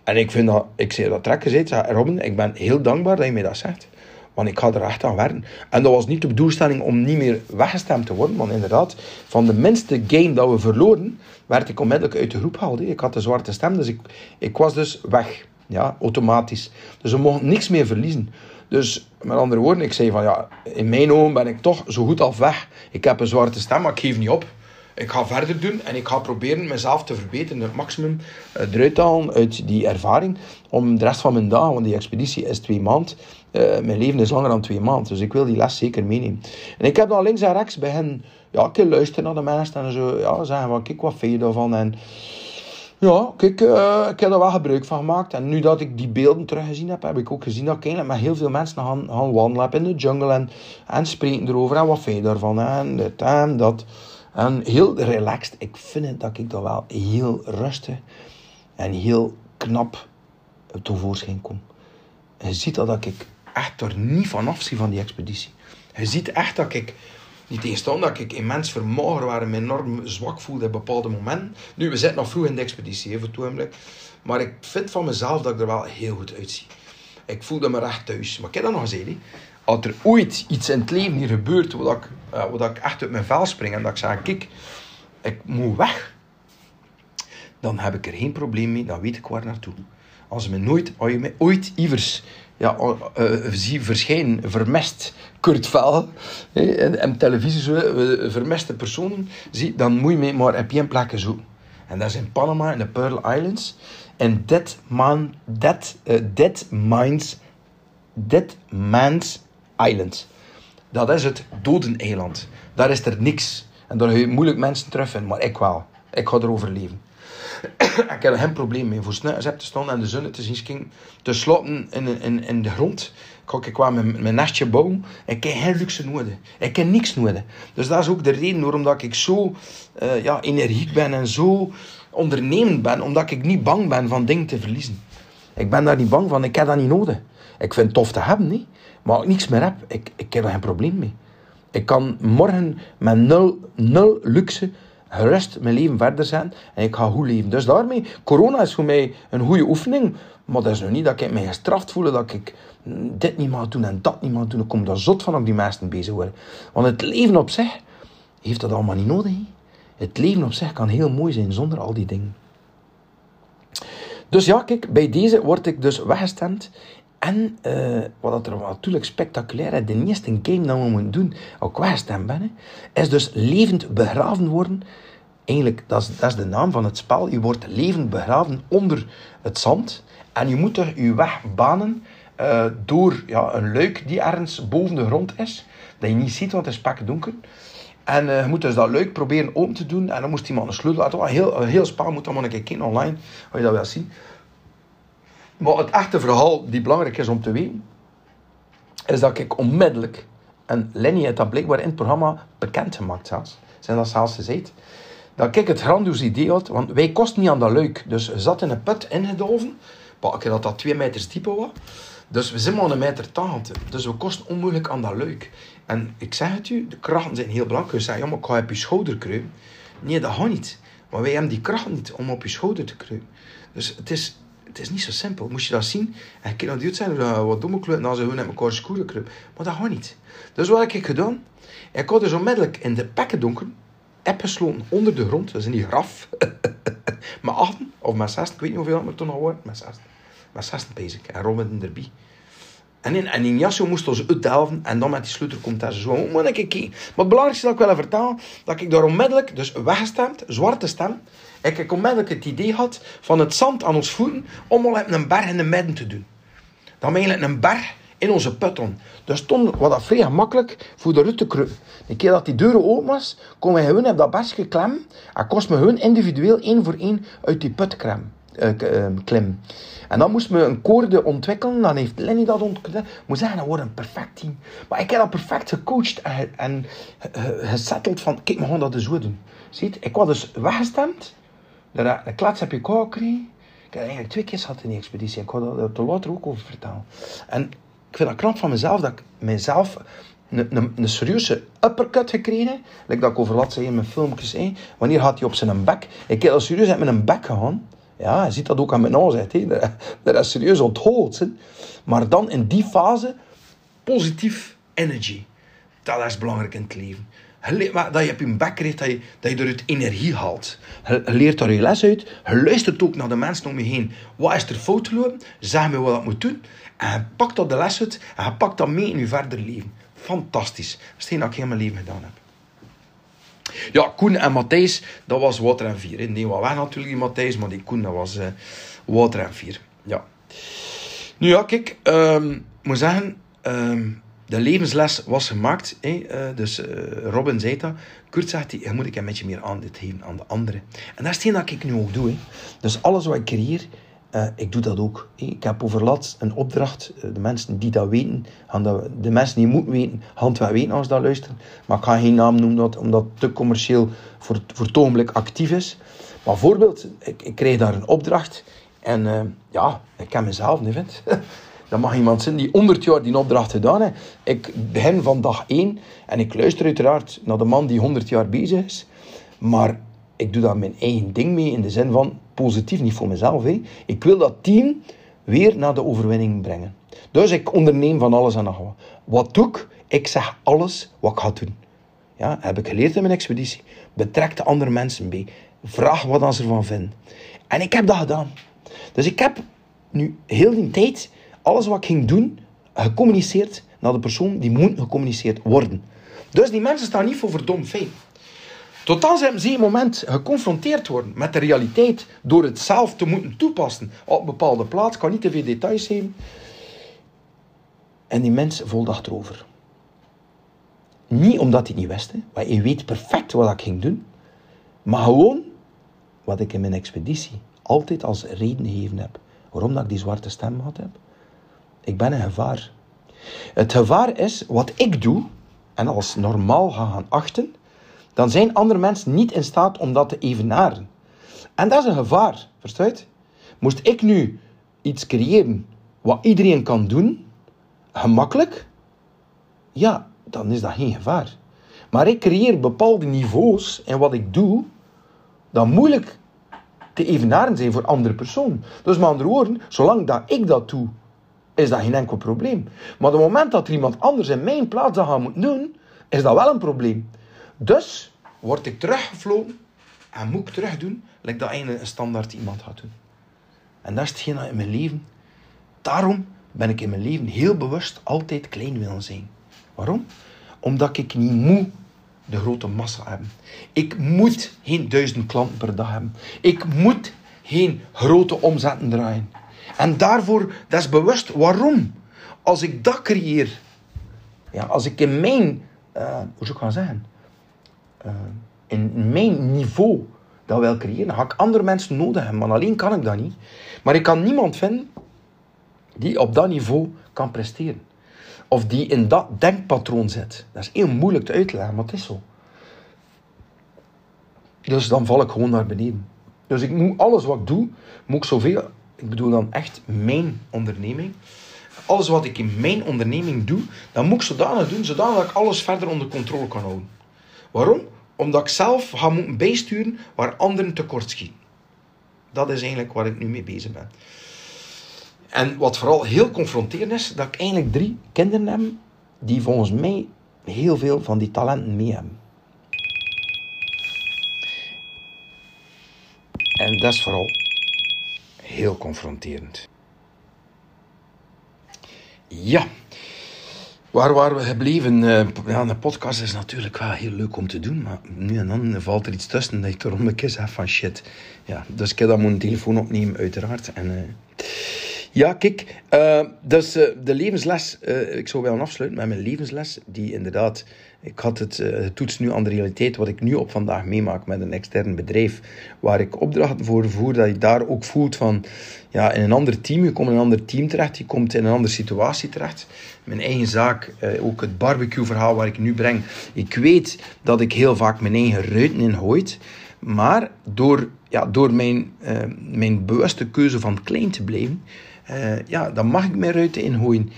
En ik vind dat, ik zei dat trek gezegd, Robin, ik ben heel dankbaar dat je mij dat zegt. Want ik ga er echt aan werken. En dat was niet de doelstelling om niet meer weggestemd te worden. Want inderdaad, van de minste game dat we verloren, werd ik onmiddellijk uit de groep gehaald. Ik had de zwarte stem, dus ik, ik was dus weg. Ja, automatisch. Dus we mochten niks meer verliezen. Dus met andere woorden, ik zei van ja, in mijn ogen ben ik toch zo goed af weg. Ik heb een zwarte stem, maar ik geef niet op. Ik ga verder doen en ik ga proberen mezelf te verbeteren, het maximum eh, eruit halen uit die ervaring. Om de rest van mijn dagen, want die expeditie is twee maanden. Uh, mijn leven is langer dan twee maanden, dus ik wil die les zeker meenemen. En ik heb dan links en rechts bij hen, ja, ik luisteren naar de mensen en zo, ja, zeggen van, kijk, wat vind je daarvan? En ja, kijk, uh, ik heb er wel gebruik van gemaakt. En nu dat ik die beelden teruggezien heb, heb ik ook gezien dat ik met heel veel mensen gaan, gaan wandelen in de jungle en, en spreken erover. En wat vind je daarvan? En dit en dat. En heel relaxed. Ik vind het dat ik dat wel heel rustig en heel knap tevoorschijn kom. Je ziet dat, dat ik echt er niet vanaf zie van die expeditie. Je ziet echt dat ik niet tegenstand dat ik immens vermogen waar me enorm zwak voelde op bepaalde momenten. Nu, we zitten nog vroeg in de expeditie, even toe Maar ik vind van mezelf dat ik er wel heel goed uitzie. Ik voelde me echt thuis. Maar ik heb dat nog gezegd. Als er ooit iets in het leven hier gebeurt, wat ik, uh, wat ik echt uit mijn vel spring en dat ik zeg, kijk, ik moet weg. Dan heb ik er geen probleem mee, dan weet ik waar naartoe. Als, me nooit, als je mij ooit ivers ja, uh, zie verschijnen, vermest Kurt Vel en, en televisie zo, vermeste personen zie, dan moet je me maar op één plek zoeken. En dat is in Panama, in de Pearl Islands. En Dead, man, dead, uh, dead Minds, Man's Island. Dat is het dodeneiland. Daar is er niks. En daar ga je moeilijk mensen terugvinden, maar ik wel. Ik ga erover leven. ik heb er geen probleem mee. Voor snuiters te staan en de zon te zien te sloten in, in, in de grond. Ik kwam mijn, mijn nestje bouwen. Ik heb geen luxe nodig. Ik heb niks nodig. Dus dat is ook de reden waarom ik zo uh, ja, energiek ben en zo ondernemend ben. Omdat ik niet bang ben van dingen te verliezen. Ik ben daar niet bang van. Ik heb dat niet nodig. Ik vind het tof te hebben, niet? Maar ik niks meer heb, ik, ik heb er geen probleem mee. Ik kan morgen met nul, nul luxe gerust mijn leven verder zijn en ik ga goed leven. Dus daarmee, corona is voor mij een goede oefening, maar dat is nog niet dat ik mij gestraft voel, dat ik dit niet mag doen en dat niet mag doen. Ik kom daar zot van op die meesten bezig worden. Want het leven op zich heeft dat allemaal niet nodig. Het leven op zich kan heel mooi zijn zonder al die dingen. Dus ja, kijk, bij deze word ik dus weggestemd. En uh, wat er natuurlijk spectaculair is, de eerste game dat we moeten doen, ook weggestemd ben, is dus levend begraven worden. Eigenlijk, dat is, dat is de naam van het spel. Je wordt levend begraven onder het zand. En je moet er je weg banen uh, door ja, een luik die ergens boven de grond is. Dat je niet ziet, want het is pakken donker. En uh, je moet dus dat luik proberen open te doen. En dan moest iemand een sleutel laten. Een heel, heel spel moet allemaal een keer kijken online. Als je dat wil zien. Maar het echte verhaal die belangrijk is om te weten. Is dat ik onmiddellijk. En Lenny heeft dat blijkbaar in het programma bekendgemaakt zelfs. Zijn dat zelfs gezegd. Dat ik het grandioos idee had. Want wij kosten niet aan dat luik. Dus we zaten in een put ingedoven. Maar dat dat twee meters diepe was. Dus we zijn maar een meter tachtig. Dus we kosten onmoeilijk aan dat luik. En ik zeg het u, de krachten zijn heel belangrijk. Je zegt, ja, maar ik ga op je schouder kruipen. Nee, dat gaat niet. Maar wij hebben die kracht niet om op je schouder te kruipen. Dus het is, het is niet zo simpel. Moest je dat zien, en kan dat zijn, wat domme kleuren, dan ze gewoon met elkaar schoenen kruipen. Maar dat gaat niet. Dus wat heb ik gedaan? Ik had dus onmiddellijk in de pekken donker, heb onder de grond, dus in die graf. met achten, of met zes, ik weet niet hoeveel het toen al wordt, met zes met 16 bezig. En Robin erbij. En in, en in Yasso moest ons uitdelven en dan met die sleutel komt hij zo. Oh, maar ik Maar het belangrijkste dat ik wil vertellen, dat ik daar onmiddellijk, dus weggestemd, zwarte stem, ik, ik onmiddellijk het idee had van het zand aan ons voeten om al een berg in de midden te doen. Dan eigenlijk een berg in onze put on. Dus toen was dat vrij gemakkelijk voor de rut te kruipen. Een keer dat die deuren open was, kon we gewoon op dat bergje klemmen en kost me gewoon individueel één voor één uit die put klemmen. Uh, klim. En dan moest we een koorde ontwikkelen. Dan heeft Lenny dat ontwikkeld. Moet zeggen, dat wordt een perfect team. Maar ik heb dat perfect gecoacht en, en gesetteld van, kijk, we gaan dat zo doen. Ziet, ik was dus weggestemd. De, klats heb je kou gekregen. Ik heb eigenlijk twee keer gehad in die expeditie. Ik had er later ook over vertellen. En ik vind dat knap van mezelf, dat ik mezelf een, een, een serieuze uppercut gekregen. Like dat ik over laat zeggen in mijn filmpjes. Wanneer had hij op zijn bek? Ik heb al serieus met mijn bek gegaan. Ja, je ziet dat ook aan mijn aanzet. Dat is serieus onthoofd. Maar dan in die fase, positief energy. Dat is belangrijk in het leven. Dat je op je bek krijgt, dat je, dat je eruit energie haalt. Je leert daar je les uit. Je luistert ook naar de mensen om je heen. Wat is er fout gelopen? Zeg me wat ik moet doen. En je pakt dat de les uit en je pakt dat mee in je verder leven. Fantastisch. Dat is hetgeen dat ik heel mijn leven gedaan heb. Ja, Koen en Matthijs, dat was water en vier. Nee, wat wij natuurlijk, die Matthijs, maar die Koen, dat was uh, water en vier. Ja. Nu ja, kijk, um, ik moet zeggen, um, de levensles was gemaakt. Hè? Uh, dus uh, Robin zei dat. Kurt zegt, je moet ik een beetje meer aan dit geven aan de anderen. En dat is hetgeen dat ik nu ook doe. Hè? Dus alles wat ik creëer, uh, ik doe dat ook. Ik heb overlaatst een opdracht. de mensen die dat weten, gaan de mensen die moeten weten, gaan het weten als ze dat luisteren. Maar ik ga geen naam noemen, omdat, het te commercieel voor, voor ogenblik actief is. Maar bijvoorbeeld, ik, ik krijg daar een opdracht. En ja, ik ken mezelf niet, vind Dat mag iemand zijn die 100 jaar die opdracht gedaan heeft. Ik begin van dag 1 en ik luister uiteraard naar de man die 100 jaar bezig is. Maar ik doe daar mijn eigen ding mee in de zin van positief, niet voor mezelf. Hè. Ik wil dat team weer naar de overwinning brengen. Dus ik onderneem van alles en nog wat. Wat doe ik? Ik zeg alles wat ik ga doen. Ja, heb ik geleerd in mijn expeditie. Betrek de andere mensen bij. Vraag wat ze ervan vinden. En ik heb dat gedaan. Dus ik heb nu heel die tijd alles wat ik ging doen, gecommuniceerd naar de persoon die moet gecommuniceerd worden. Dus die mensen staan niet voor verdom feit. Tot dan zijn ze een moment geconfronteerd worden met de realiteit door het zelf te moeten toepassen op een bepaalde plaats. Kan niet te veel details geven. En die mens voelde achterover. Niet omdat hij niet wist, want hij weet perfect wat ik ging doen, maar gewoon wat ik in mijn expeditie altijd als reden gegeven heb waarom dat ik die zwarte stem gehad heb. Ik ben een gevaar. Het gevaar is wat ik doe en als normaal ga gaan achten, dan zijn andere mensen niet in staat om dat te evenaren. En dat is een gevaar, verstaat? Moest ik nu iets creëren wat iedereen kan doen, gemakkelijk, ja, dan is dat geen gevaar. Maar ik creëer bepaalde niveaus en wat ik doe, dat moeilijk te evenaren zijn voor andere personen. Dus met andere woorden, zolang dat ik dat doe is dat geen enkel probleem. Maar op het moment dat er iemand anders in mijn plaats dat gaat moeten doen, is dat wel een probleem. Dus word ik teruggevlogen en moet ik terug doen, lijkt dat een standaard iemand gaat doen. En dat is hetgeen in mijn leven. Daarom ben ik in mijn leven heel bewust altijd klein willen zijn. Waarom? Omdat ik niet moet de grote massa hebben. Ik moet geen duizend klanten per dag hebben. Ik moet geen grote omzetten draaien. En daarvoor, dat is bewust. Waarom? Als ik dat creëer, ja, als ik in mijn, uh, hoe zou ik gaan zeggen, uh, in mijn niveau dat wil creëren, dan ga ik andere mensen nodig hebben. Maar alleen kan ik dat niet. Maar ik kan niemand vinden die op dat niveau kan presteren. Of die in dat denkpatroon zit. Dat is heel moeilijk te uitleggen, maar het is zo. Dus dan val ik gewoon naar beneden. Dus ik moet alles wat ik doe, moet ik zoveel ik bedoel dan echt mijn onderneming. Alles wat ik in mijn onderneming doe, dan moet ik zodanig doen, zodanig dat ik alles verder onder controle kan houden. Waarom? Omdat ik zelf ga moeten bijsturen waar anderen tekort schieten. Dat is eigenlijk waar ik nu mee bezig ben. En wat vooral heel confronterend is, dat ik eigenlijk drie kinderen heb die volgens mij heel veel van die talenten mee hebben. En dat is vooral heel confronterend. Ja, waar waren we gebleven? Uh, ja, een podcast is natuurlijk wel heel leuk om te doen, maar nu en dan valt er iets tussen dat ik erom een keer zeg van shit. Ja, dus ik heb dan mijn telefoon opnemen, uiteraard. En, uh, ja, kijk, dus de levensles, ik zou wel afsluiten met mijn levensles, die inderdaad ik had het, uh, toets nu aan de realiteit, wat ik nu op vandaag meemaak met een extern bedrijf, waar ik opdrachten voor voer, dat je daar ook voelt van, ja, in een ander team, je komt in een ander team terecht, je komt in een andere situatie terecht. Mijn eigen zaak, ook het barbecue-verhaal waar ik nu breng, ik weet dat ik heel vaak mijn eigen ruiten inhooit, maar door, ja, door mijn, mijn bewuste keuze van klein te blijven, ja, dan mag ik mijn ruiten inhooien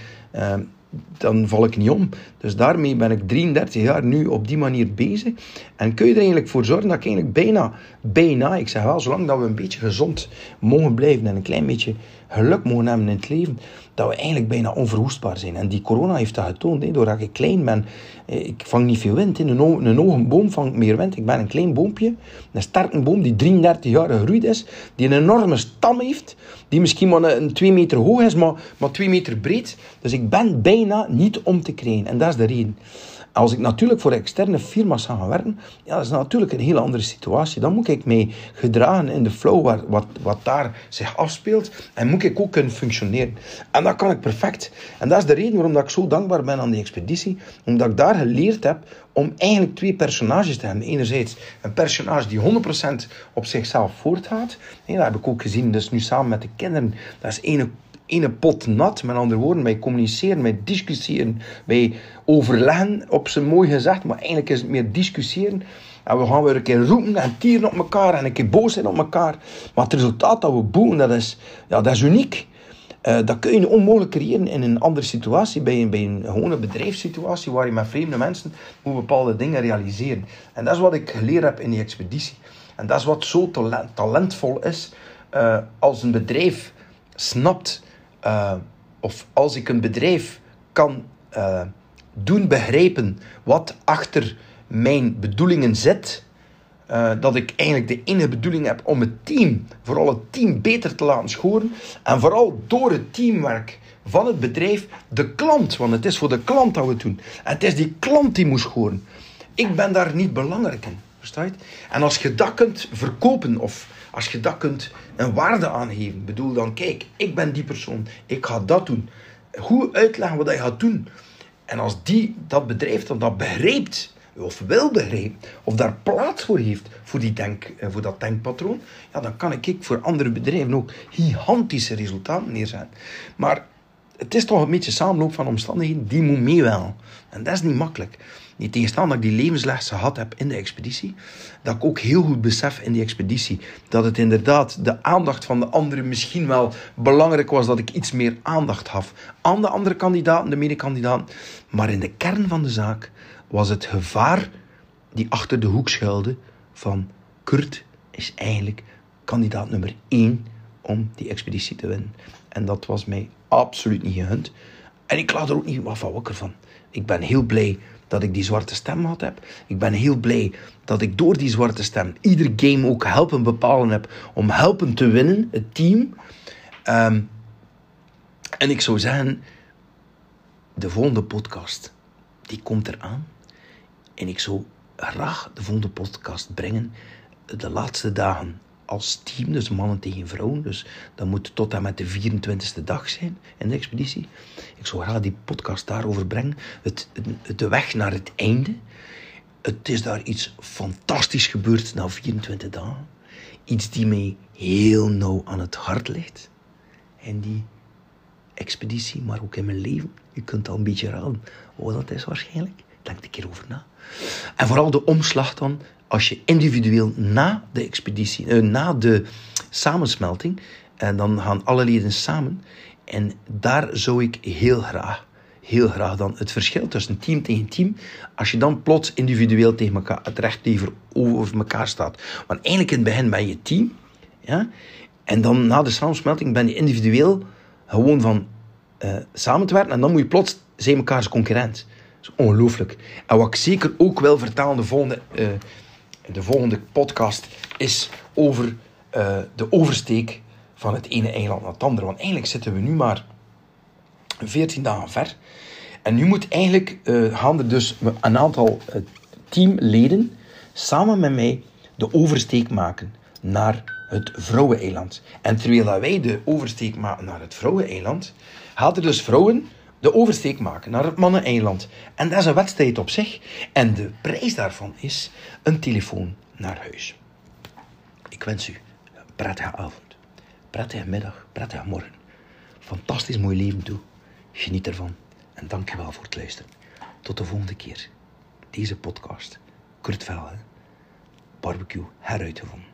dan val ik niet om. Dus daarmee ben ik 33 jaar nu op die manier bezig. En kun je er eigenlijk voor zorgen dat ik eigenlijk bijna, bijna, ik zeg wel, zolang dat we een beetje gezond mogen blijven en een klein beetje geluk mogen hebben in het leven, dat we eigenlijk bijna onverwoestbaar zijn. En die corona heeft dat getoond. Hè, doordat ik klein ben, eh, ik vang niet veel wind. In een, een hoge boom vangt meer wind. Ik ben een klein boompje, een sterke boom die 33 jaar gegroeid is, die een enorme stam heeft, die misschien maar een 2 meter hoog is, maar, maar 2 meter breed. Dus ik ben bijna niet om te krijgen. En dat is de reden. Als ik natuurlijk voor externe firma's ga gaan werken, ja, dat is natuurlijk een hele andere situatie. Dan moet ik mee gedragen in de flow wat, wat daar zich afspeelt. En moet ik ook kunnen functioneren. En dat kan ik perfect. En dat is de reden waarom dat ik zo dankbaar ben aan die expeditie. Omdat ik daar geleerd heb om eigenlijk twee personages te hebben. Enerzijds een personage die 100% op zichzelf voortgaat. En dat heb ik ook gezien, dus nu samen met de kinderen. Dat is ene ene pot nat. Met andere woorden, wij communiceren, wij discussiëren, wij overleggen, op zijn mooi gezegd, maar eigenlijk is het meer discussiëren. En we gaan weer een keer roepen en tieren op elkaar en een keer boos zijn op elkaar. Maar het resultaat dat we boeken, dat is, ja, dat is uniek. Uh, dat kun je onmogelijk creëren in een andere situatie, bij een, bij een gewone bedrijfssituatie waar je met vreemde mensen moet bepaalde dingen realiseren. En dat is wat ik geleerd heb in die expeditie. En dat is wat zo talentvol is uh, als een bedrijf snapt uh, of als ik een bedrijf kan uh, doen begrijpen wat achter mijn bedoelingen zit, uh, dat ik eigenlijk de enige bedoeling heb om het team, vooral het team, beter te laten scoren. En vooral door het teamwerk van het bedrijf, de klant, want het is voor de klant dat we het doen. En het is die klant die moet scoren. Ik ben daar niet belangrijk in. Versta je? En als je dat kunt verkopen of als je dat kunt een waarde aangeven, bedoel dan, kijk, ik ben die persoon, ik ga dat doen. Hoe uitleggen wat je gaat doen? En als die, dat bedrijf dan dat begrijpt, of wil begrijpen, of daar plaats voor heeft voor, die denk, eh, voor dat denkpatroon, ja, dan kan ik voor andere bedrijven ook gigantische resultaten neerzetten. Maar het is toch een beetje samenloop van omstandigheden, die moet mee wel. En dat is niet makkelijk. Niet tegenstaan dat ik die levensles gehad heb in de expeditie, dat ik ook heel goed besef in die expeditie dat het inderdaad de aandacht van de anderen misschien wel belangrijk was dat ik iets meer aandacht gaf aan de andere kandidaten, de medekandidaten. Maar in de kern van de zaak was het gevaar die achter de hoek schuilde van Kurt is eigenlijk kandidaat nummer 1 om die expeditie te winnen. En dat was mij absoluut niet gegund. En ik laat er ook niet wat van wakker van. Ik ben heel blij dat ik die zwarte stem had heb. Ik ben heel blij dat ik door die zwarte stem ieder game ook helpen bepalen heb om helpen te winnen, het team. Um, en ik zou zeggen, de volgende podcast, die komt eraan. En ik zou graag de volgende podcast brengen de laatste dagen als team, dus mannen tegen vrouwen. Dus dat moet tot en met de 24e dag zijn in de expeditie. Ik zou graag die podcast daarover brengen. Het, de weg naar het einde. Het is daar iets fantastisch gebeurd na 24 dagen. Iets die mij heel nauw aan het hart ligt. En die expeditie, maar ook in mijn leven. Je kunt al een beetje raden wat dat is waarschijnlijk. Denk een keer over na. En vooral de omslag dan als je individueel na de expeditie, uh, na de samensmelting, en dan gaan alle leden samen. En daar zou ik heel graag, heel graag dan het verschil tussen team tegen team, als je dan plots individueel tegen elkaar, het recht over elkaar staat. Want eigenlijk in het begin ben je team, ja, en dan na de samensmelting ben je individueel gewoon van uh, samen te werken, en dan moet je plots zijn elkaars concurrent. Dat is ongelooflijk. En wat ik zeker ook wil vertellen de volgende de volgende podcast is over uh, de oversteek van het ene eiland naar het andere. Want eigenlijk zitten we nu maar 14 dagen ver. En nu moet eigenlijk uh, gaan er dus een aantal uh, teamleden samen met mij de oversteek maken naar het Vrouweneiland. En terwijl wij de oversteek maken naar het Vrouweneiland, er dus vrouwen de oversteek maken naar het Manneneiland. En dat is een wedstrijd op zich. En de prijs daarvan is een telefoon naar huis. Ik wens u een prettige avond, prettige middag, prettige morgen. Fantastisch mooi leven toe. Geniet ervan. En dank je wel voor het luisteren. Tot de volgende keer. Deze podcast. Kurt. Barbecue heruitgevonden.